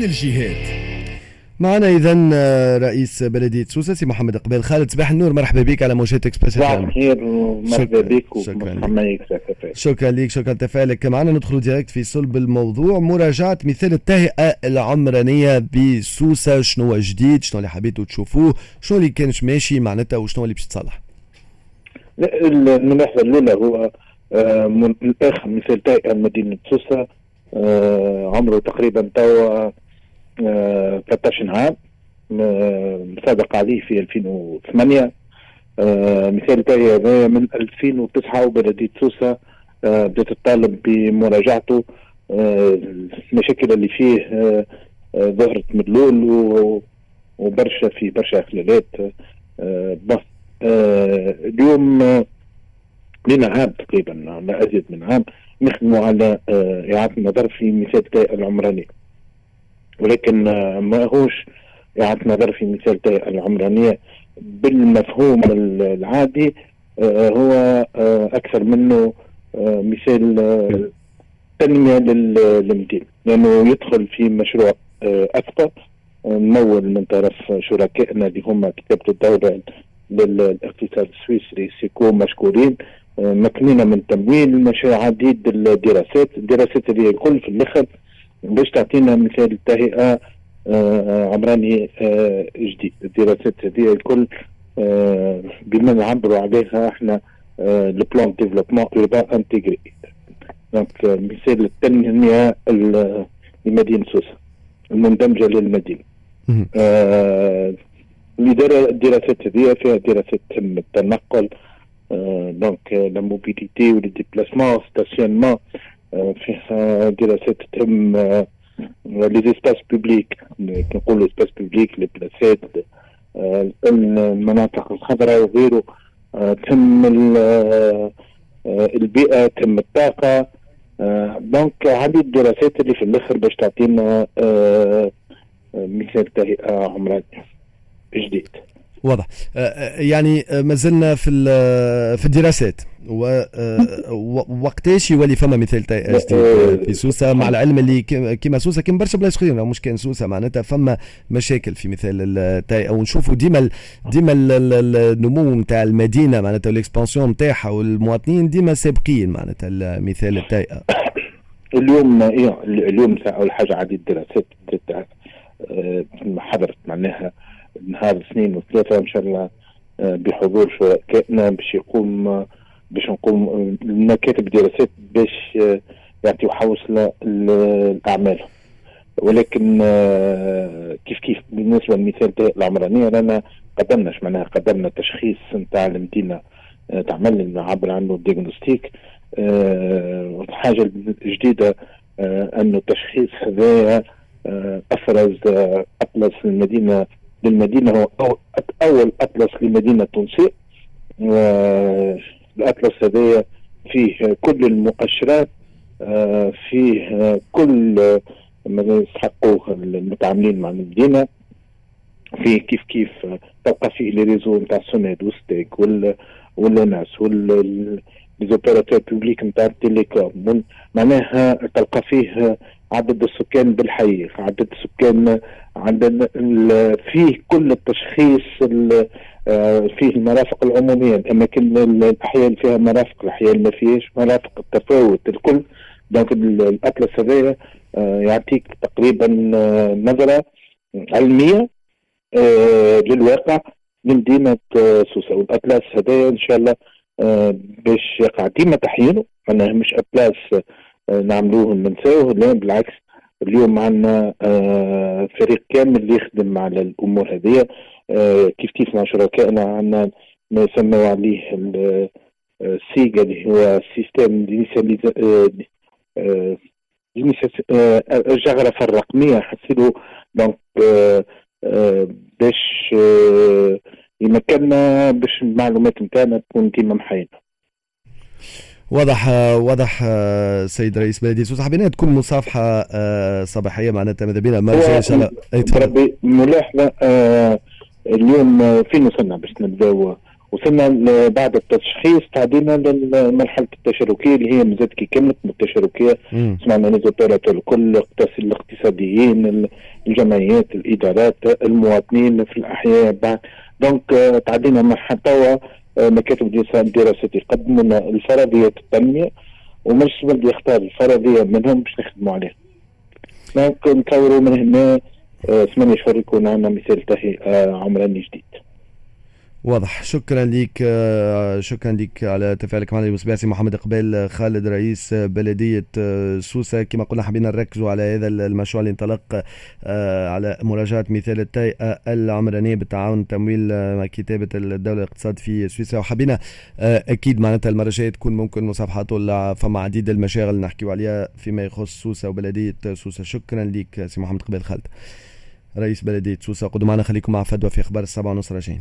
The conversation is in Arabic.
من الجهات. معنا اذا رئيس بلدية سوسة سي محمد إقبال خالد صباح النور مرحبا بك على موجات إكسبريس صباح الخير ومرحبا بك شكرا شكرا لك شكرا تفاعلك. معنا ندخل directe في صلب الموضوع. مراجعة مثال التهيئة العمرانية بسوسة. شنو جديد؟ شنو اللي حبيتوا تشوفوه؟ شنو اللي كانش ماشي معناتها؟ وشنو اللي باش تصلح الملاحظة الأولى هو آه، من الآخر مثال تهيئة مدينة سوسة آه، عمره تقريبا توا 13 عام مسابق عليه في 2008 آه، مثال تاعي هذا من 2009 وبلدية سوسة آه، بدات تطالب بمراجعته آه، المشاكل اللي فيه ظهرت مدلول وبرشا في برشا خلالات اليوم لنا عام تقريبا لا أزيد من عام نخدموا على إعادة النظر في مثال العمراني. ولكن ما هوش إعادة نظر في مثال العمرانية بالمفهوم العادي آه، هو آه، أكثر منه آه، مثال تنمية للمدينة لأنه يدخل في مشروع أثقل ممول من طرف شركائنا اللي هم كتابة الدولة للاقتصاد السويسري SECO مشكورين مكنونا من تمويل مشاريع عديد الدراسات الدراسات اللي الكل في الأخر باش تعطينا مثال تهيئه آه، عمراني آه، جديد الدراسات هذه الكل آه، بما نعبروا عليها إحنا le plan développement urbain intégré donc مثال التنمية لمدينة سوسة المندمجة للمدينة. الدراسات هذه فيها دراسات تهم التنقل donc la mobilité و les déplacements stationnement فيها دراسات تهم les espaces publics نقولوا espaces publics les places المناطق الخضراء وغيره تهم البيئة تهم الطاقة donc هذه الدراسات اللي في الأخر باش تعطينا مثال تهيئه عمرانيه جديد واضح. يعني ما زلنا في في الدراسات. ووقتاش يولي فما مثال في سوسة؟ مع العلم اللي كيما سوسة كيما برشا بلايص أخرين. مش كان سوسة معناتها فما مشاكل في مثال التهيئة أو نشوفوا ديما ديما النمو نتاع المدينة معناتها ال expansion نتاعها والمواطنين ديما سابقين معناتها مثال التهيئة اليوم إيه اليوم أول حاجة عادي الدراسات آه، حضرت معناها نهار الاثنين وثلاثه إن شاء الله آه، بحضور شركائنا باش يقوم باش نقوم مكاتب دراسات باش آه، يعطيو حوصله لاعمال ولكن آه، كيف كيف بالنسبة للمثال العمرانيه رانا قدمناش معناها قدمنا تشخيص نتاع المدينة تعمل عبر عنه ديagnostic الحاجة الجديده أنه التشخيص هذايا أفرز أطلس المدينة للمدينة هو أول أطلس لمدينه تونسيه الأطلس هذايا فيه كل المؤشرات آه، فيه كل ما يستحقوه المتعاملين مع المدينة. فيه كيف كيف تلقى فيه les réseaux نتاع SONEDE و STEG وال و ONAS وال les opérateurs publics نتاع ال télécom معناها تلقى فيه عدد السكان بالحي عدد السكان عندنا فيه كل التشخيص آه، فيه المرافق العمومية الأماكن الأحياء اللي فيها مرافق الأحياء اللي ما فيهاش مرافق التفاوت الكل. donc الأطلس هذايا آه، يعطيك تقريبا آه، نظرة علمية للواقع من مدينة سوسة. والأطلس هذايا إن شاء الله باش يقع. ديما تحيينه. معناها مش أطلس نعملوه ننساوه لا بالعكس اليوم عندنا آه، فريق كامل يخدم على الأمور هذه. آه، كيف كيف مع شركائنا عندنا ما يسمى عليه ال SIG اللي هو système الجغرفه الرقمية. حسيلو donc باش يمكننا باش المعلومات نتاعنا تكون ديما محينة. واضح واضح سيد رئيس بلديه سوسه حبينا تكون مصافحة آه، صباحية معناتها ماذا بينا ما إن شاء الله. ربي ملاحظه آه، اليوم فين وصلنا باش نبداو وصلنا بعد التشخيص تعدينا لمرحله التشاركية اللي هي مازالت كي كملت من التشاركيه سمعنا ليزوبيرات الكل الاقتصاديين الجمعيات الإدارات المواطنين في الأحياء بعد. دونك تعدينا مرحلة توا مكاتب الدراسات يقدموا لنا الفرضيات التنميه ومش بلدي يختار الفرضية منهم باش نخدموا عليها. نتصوروا من هنا ثمانية شهور يكون عندنا مثال تهي عمراني جديد. واضح. شكرا لك آه، شكرا لك على تفاعلك معنا المسباسي محمد قبيل خالد رئيس آه، سوسة. كما قلنا حبينا نركزوا على هذا المشروع اللي انطلق آه، على مراجعة مثال التيئة العمرانية بالتعاون تمويل كتابة الدولة الاقتصاد في سويسرا. وحبينا أكيد معناتها المرة الجاية تكون ممكن مصافحات فما عديد المشاغل نحكيو عليها فيما يخص سوسة وبلدية سوسة. شكرا لك سي محمد قبيل خالد رئيس بلدية سوسة. قدوا معنا خليكم مع فدوى في أخبار السبعة ونص راجعين